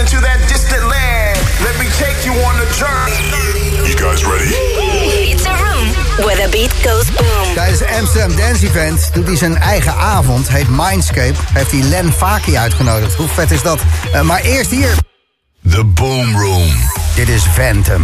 into that distant land. Let me take you on a journey. You guys ready? It's a room where the beat goes boom. Tijdens de Amsterdam Dance Event doet hij zijn eigen avond, heet Mindscape. Heeft hij Len Faki uitgenodigd. Hoe vet is dat? Eh, maar eerst hier. The Boom Room. Dit is Phantom.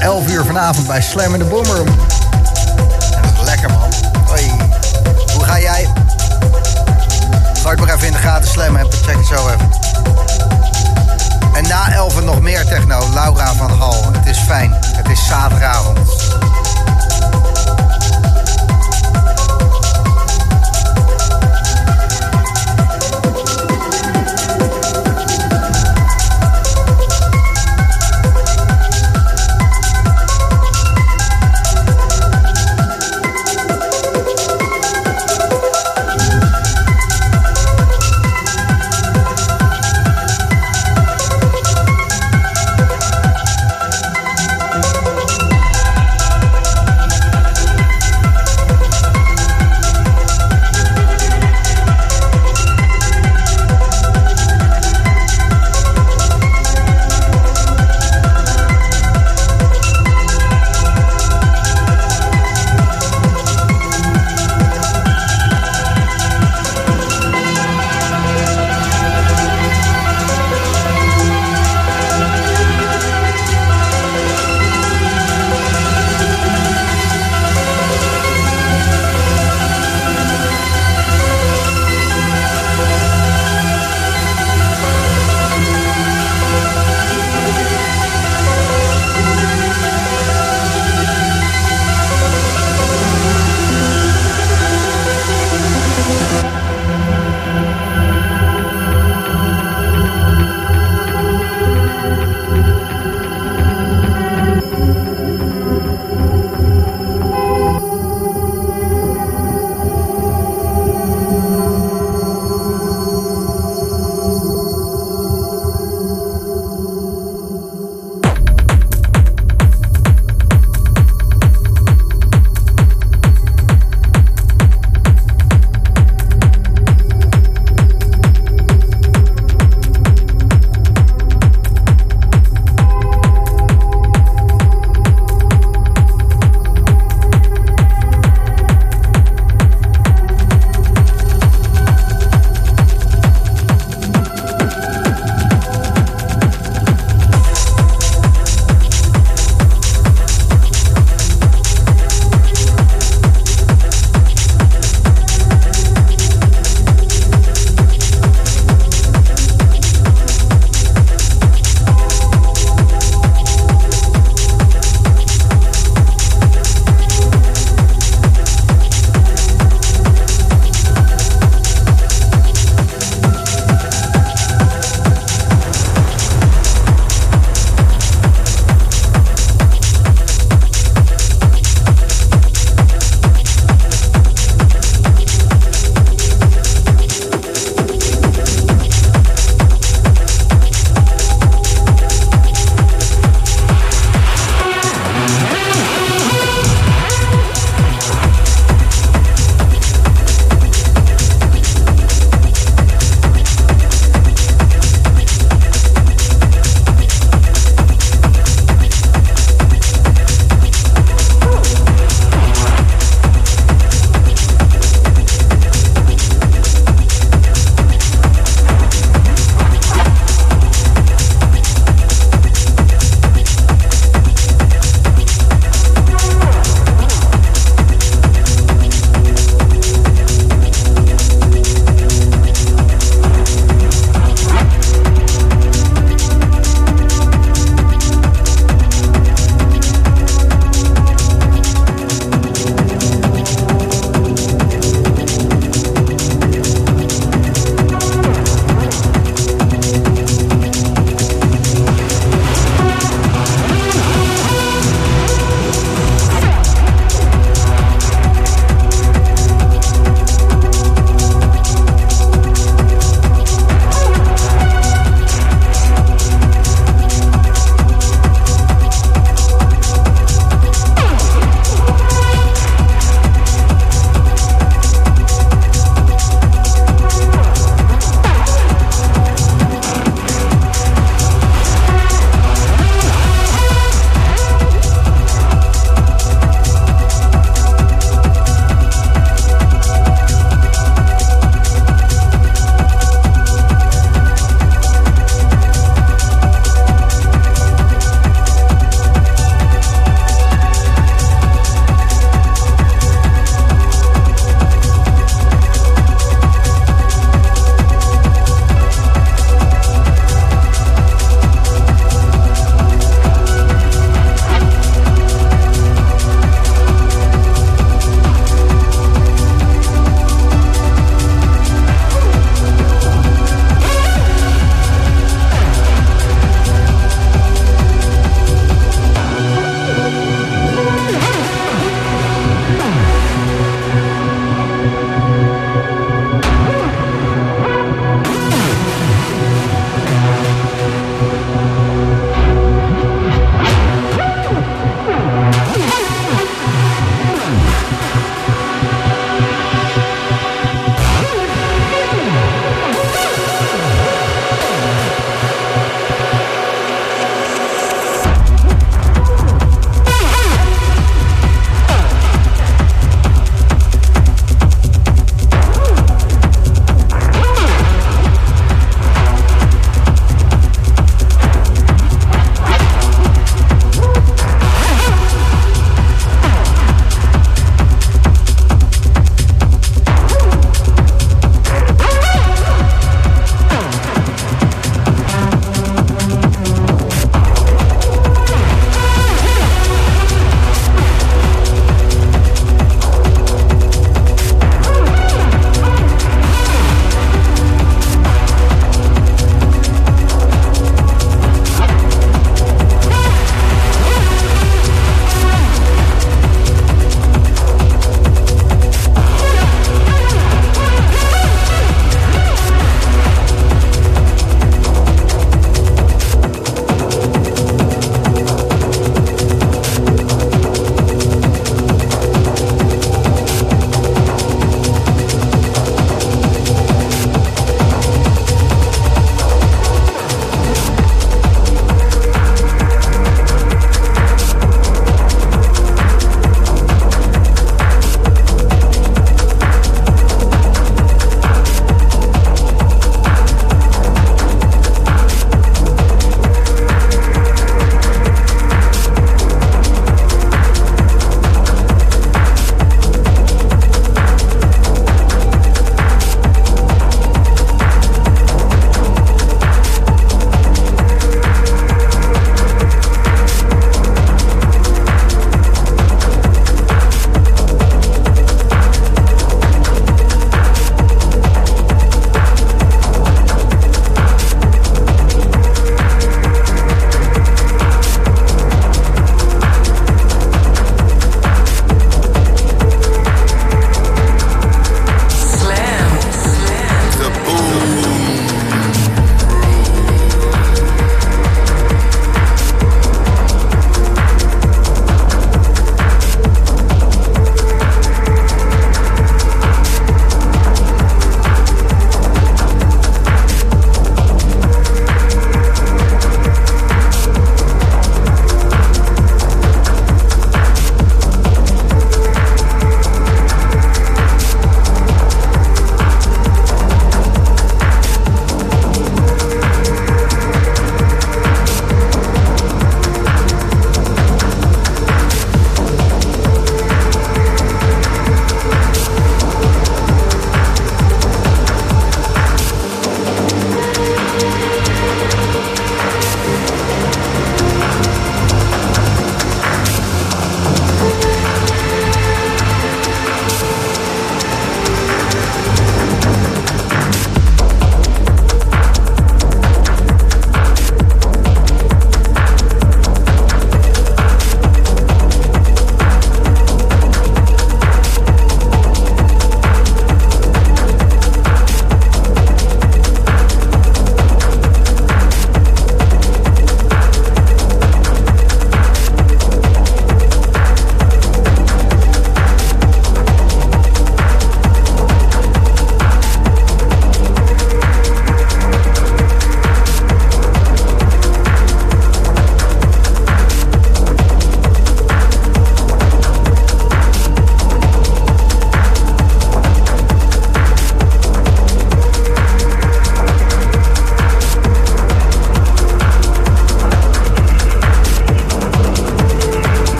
11 uur vanavond bij Slam in de Boomroom. Lekker man. Hoi. Hoe ga jij? Gooi het maar even in de gaten Slam en check het zo even. En na 11 nog meer techno. Laura van Hal. Het is fijn. Het is zaterdagavond.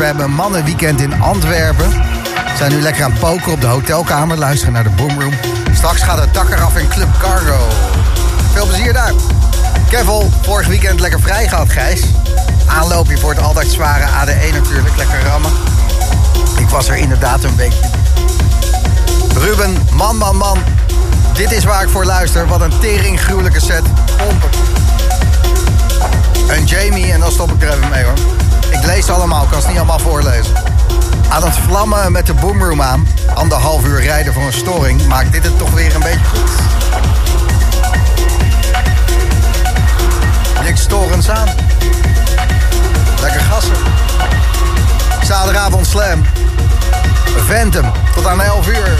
We hebben een mannenweekend in Antwerpen. We zijn nu lekker aan het poken op de hotelkamer. Luisteren naar de boomroom. Straks gaat het dak eraf in Club Cargo. Veel plezier daar. Kevel, vorig weekend lekker vrij gehad, Gijs. Aanloopje voor het altijd zware AD1 natuurlijk. Lekker rammen. Ik was er inderdaad een beetje. Ruben, man, man, man. Dit is waar ik voor luister. Wat een tering gruwelijke set. Pompen. En Jamie, en dan stop ik er even mee hoor. Ik lees allemaal, ik kan ze niet allemaal voorlezen. Aan het vlammen met de boomroom aan. Anderhalf uur rijden voor een storing. Maakt dit het toch weer een beetje goed. Niks storends aan. Lekker gassen. Zaterdagavond slam. Phantom. Tot aan 11 uur.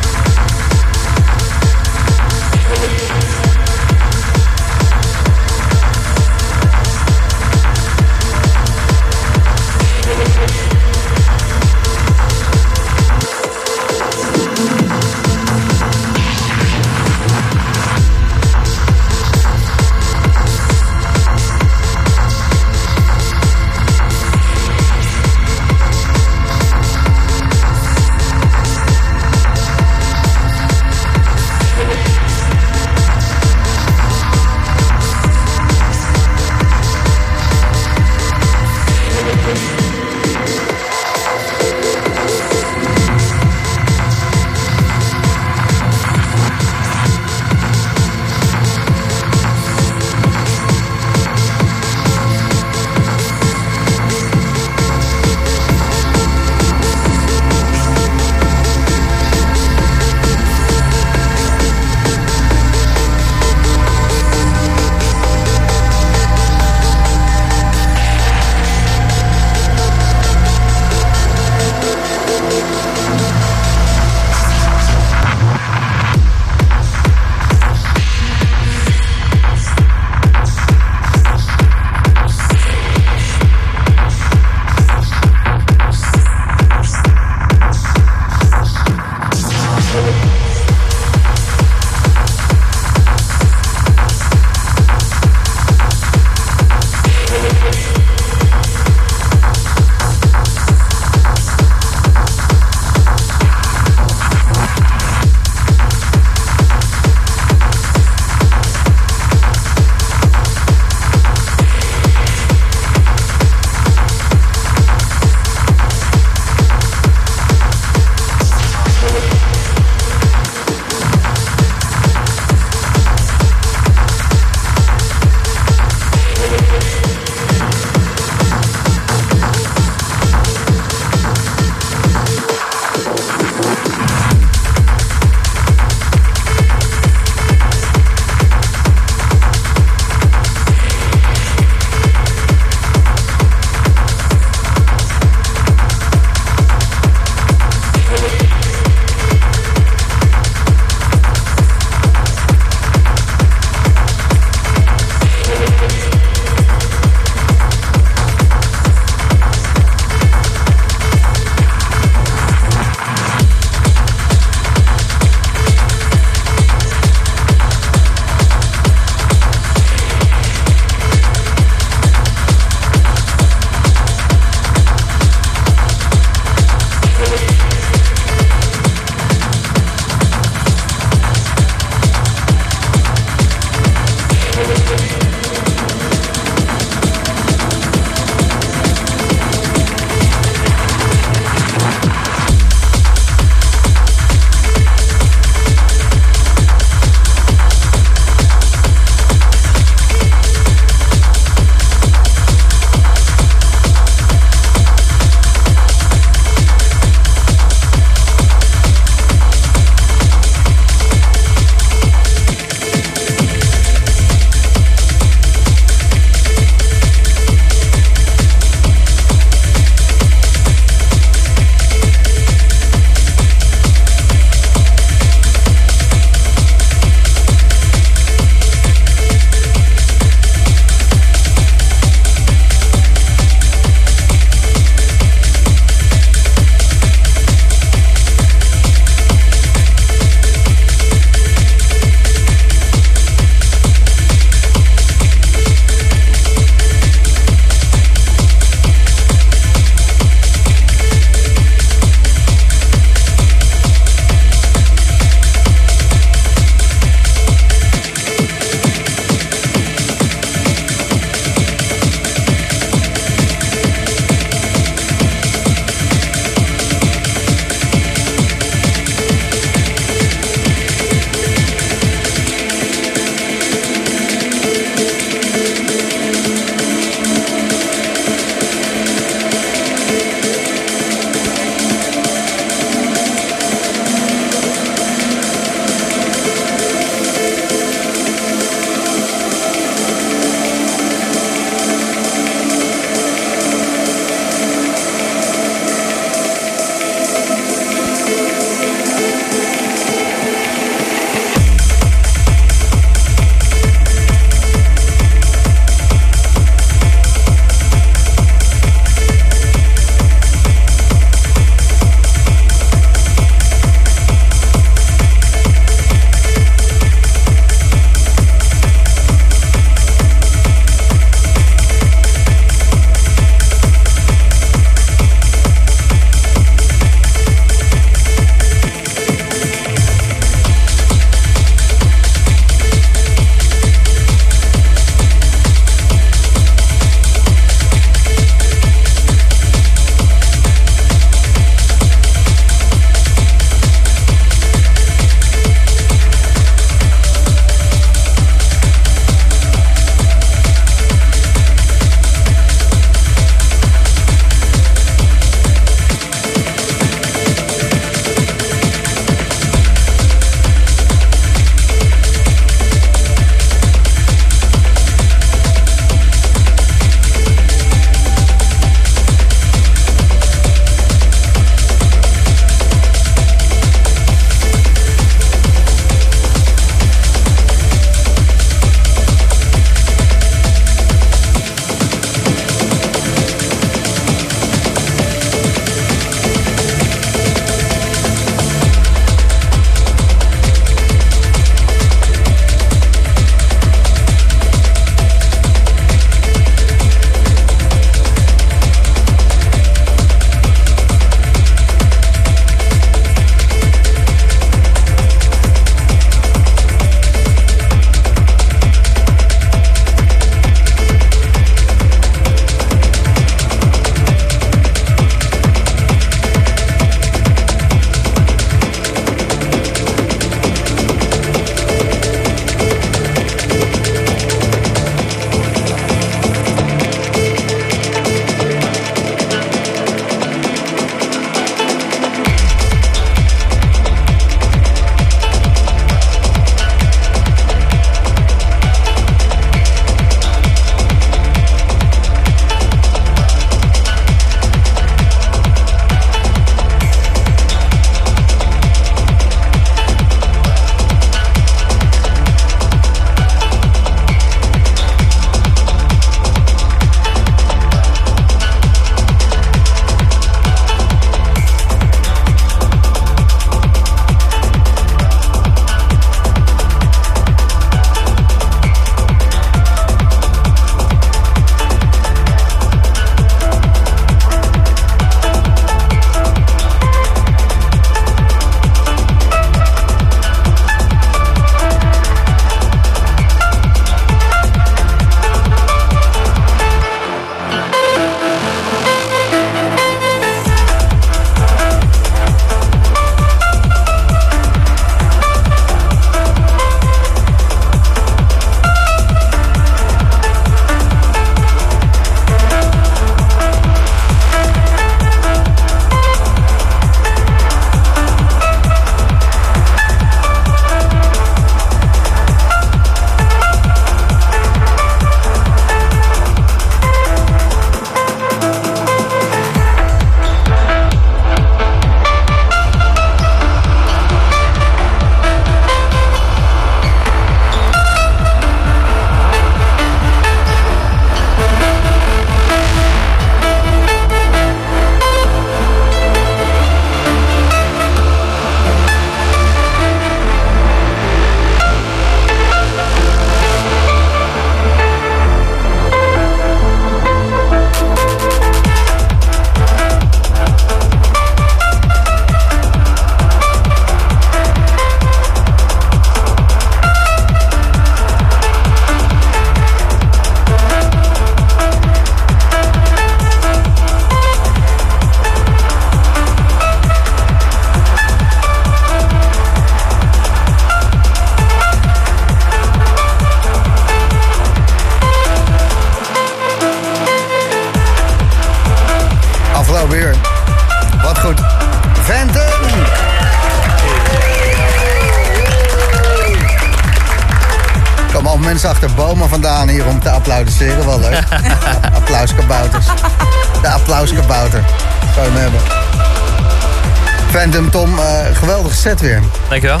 Set weer. Dankjewel.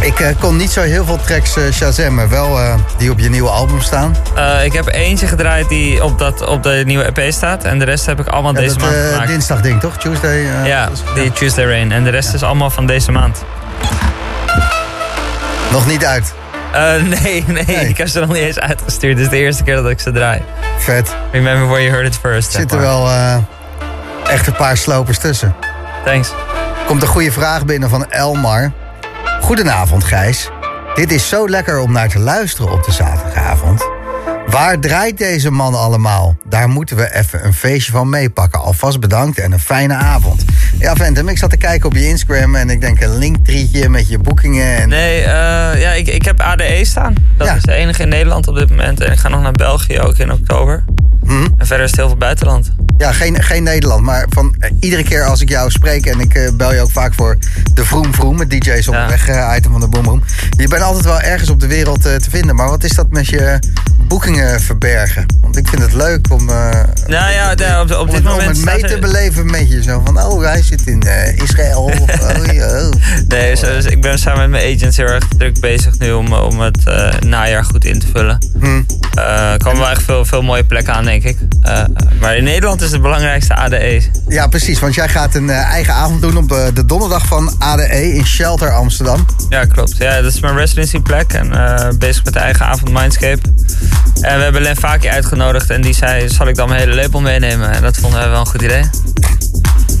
Ik eh, kon niet zo heel veel tracks uh, shazammen. Wel eh, die op je nieuwe album staan. Ik heb eentje gedraaid die op, dat, op de nieuwe EP staat. En de rest heb ik allemaal Ja, deze dat, maand gemaakt. dinsdag ding, toch? Tuesday? ja, die Tuesday Rain. En de rest is allemaal van deze maand. Nog niet uit. Nee, nee, Nee. ik heb ze nog niet eens uitgestuurd. Dit is de eerste keer dat ik ze draai. Vet. Remember where you heard it first. Er zitten maar. wel echt een paar slopers tussen. Thanks. Komt een goede vraag binnen van Elmar. Goedenavond, Gijs. Dit is zo lekker om naar te luisteren op de zaterdagavond. Waar draait deze man allemaal? Daar moeten we even een feestje van meepakken. Alvast bedankt en een fijne avond. Ja, Ventum, ik zat te kijken op je Instagram en ik denk een linktrietje met je boekingen. En... Nee, eh, ja, ik, ik heb ADE staan. Dat Ja. is de enige in Nederland op dit moment. En ik ga nog naar België ook in oktober. Hm? En verder is het heel veel buitenland. Ja, geen, geen Nederland, maar van eh, iedere keer als ik jou spreek... en ik eh, bel je ook vaak voor de Vroom Vroom, het DJ's op de weg eh, item van de Boom Boom. Je bent altijd wel ergens op de wereld eh, te vinden. Maar wat is dat met je boekingen verbergen? Want ik vind het leuk om, eh, Nou ja, op, op om, dit het, om moment het mee te er- beleven met je. Zo van, oh, hij zit in eh, Israël. of, oh, oh. Nee, zo- dus ik ben samen met mijn agents heel erg druk bezig nu om, om het eh, najaar goed in te vullen. Hm. Eh, Er komen wel echt veel, veel mooie plekken aan, denk ik. Eh, maar in Nederland is het belangrijkste ADE. Ja, precies. Want jij gaat een eh, eigen avond doen op eh, de donderdag van ADE in Shelter Amsterdam. Ja, klopt. Ja, dat is mijn residencyplek. En bezig met de eigen avond Mindscape. En we hebben Len Faki uitgenodigd. En die zei, zal ik dan mijn hele label meenemen? En dat vonden we wel een goed idee.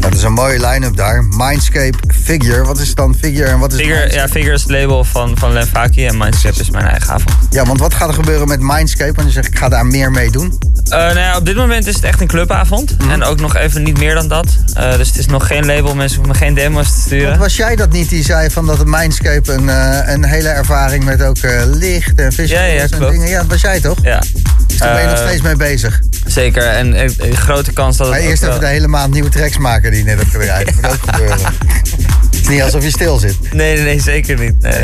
Dat is een mooie line-up daar. Mindscape, Figure. Wat is dan Figure en wat is Figure, Mindscape? ja, Figure is het label van, van Len Faki. En Mindscape is mijn eigen avond. Ja, want wat gaat er gebeuren met Mindscape? Want je zegt, ik ga daar meer mee doen. Eh, nou ja, op dit moment is het echt een clubavond. Mhm. En ook nog even niet meer dan dat. Eh, dus het is nog geen label. Mensen hoeven me geen demo's te sturen. was jij dat niet die zei van dat Mindscape een, eh, een hele ervaring met ook licht en visuals Ja, ja, en klopt. dingen? Ja, dat was jij toch? Ja, Dus daar ben je nog Eh, steeds mee bezig. zeker. En een grote kans dat het Maar eerst wel- even de hele maand nieuwe tracks maken die je net hebt gedraaid. Dat moet ook gebeuren. Niet alsof je stil zit. Nee, nee, nee, zeker niet. Nee.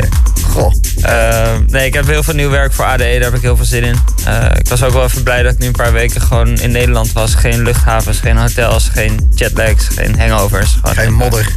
Goh. Eh, nee, ik heb heel veel nieuw werk voor ADE, daar heb ik heel veel zin in. Eh, ik was ook wel even blij dat ik nu een paar weken gewoon in Nederland was. Geen luchthavens, geen hotels, geen jetlags, geen hangovers. Geen even- modder.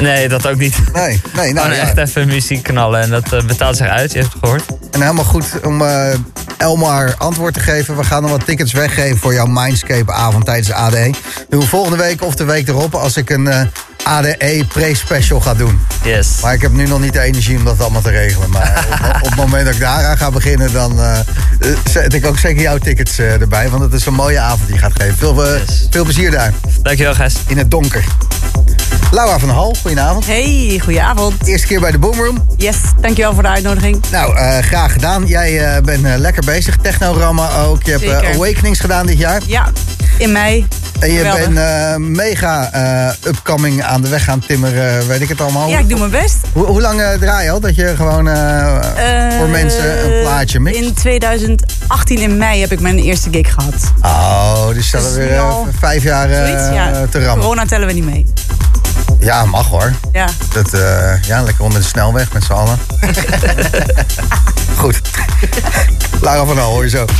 Nee, dat ook niet. Nee, nee, nou Gewoon ja. echt even muziek knallen en dat eh, betaalt zich uit, je hebt het gehoord. En helemaal goed om eh, Elmar antwoord te geven. We gaan nog wat tickets weggeven voor jouw Mindscape avond tijdens de ADE. Doen we volgende week of de week erop als ik een ADE pre-special ga doen. Yes. Maar ik heb nu nog niet de energie om dat allemaal te regelen. Maar op, op het moment dat ik daaraan ga beginnen, dan eh, eh, zet ik ook zeker jouw tickets eh, erbij. Want het is een mooie avond die je gaat geven. Veel, eh, Yes. veel plezier daar, Dankjewel, Gijs. in het donker. Laura van der Hal, goedenavond. Hey, goedenavond. Eerste keer bij de Boomroom. Yes, dankjewel voor de uitnodiging. Nou, eh, graag gedaan. Jij eh, bent eh, lekker bezig. Technorama ook. Je hebt eh. Awakenings gedaan dit jaar. Ja, in mei. En je Geweldig. bent eh, mega eh, upcoming aan de weg gaan timmeren. Weet ik het allemaal. Ja, ik doe mijn best. Hoe, hoe lang eh, draai je al dat je gewoon eh, voor Eh, mensen een plaatje mixt? In 2018 in mei heb ik mijn eerste gig gehad. Oh, dus er Dus weer eh, vijf jaar eh, Zoiets, ja. te rammen. Corona tellen we niet mee. Ja, mag hoor. Ja. Dat, eh, ja, lekker onder de snelweg met z'n allen. Goed. Lara van Al, hoor je zo.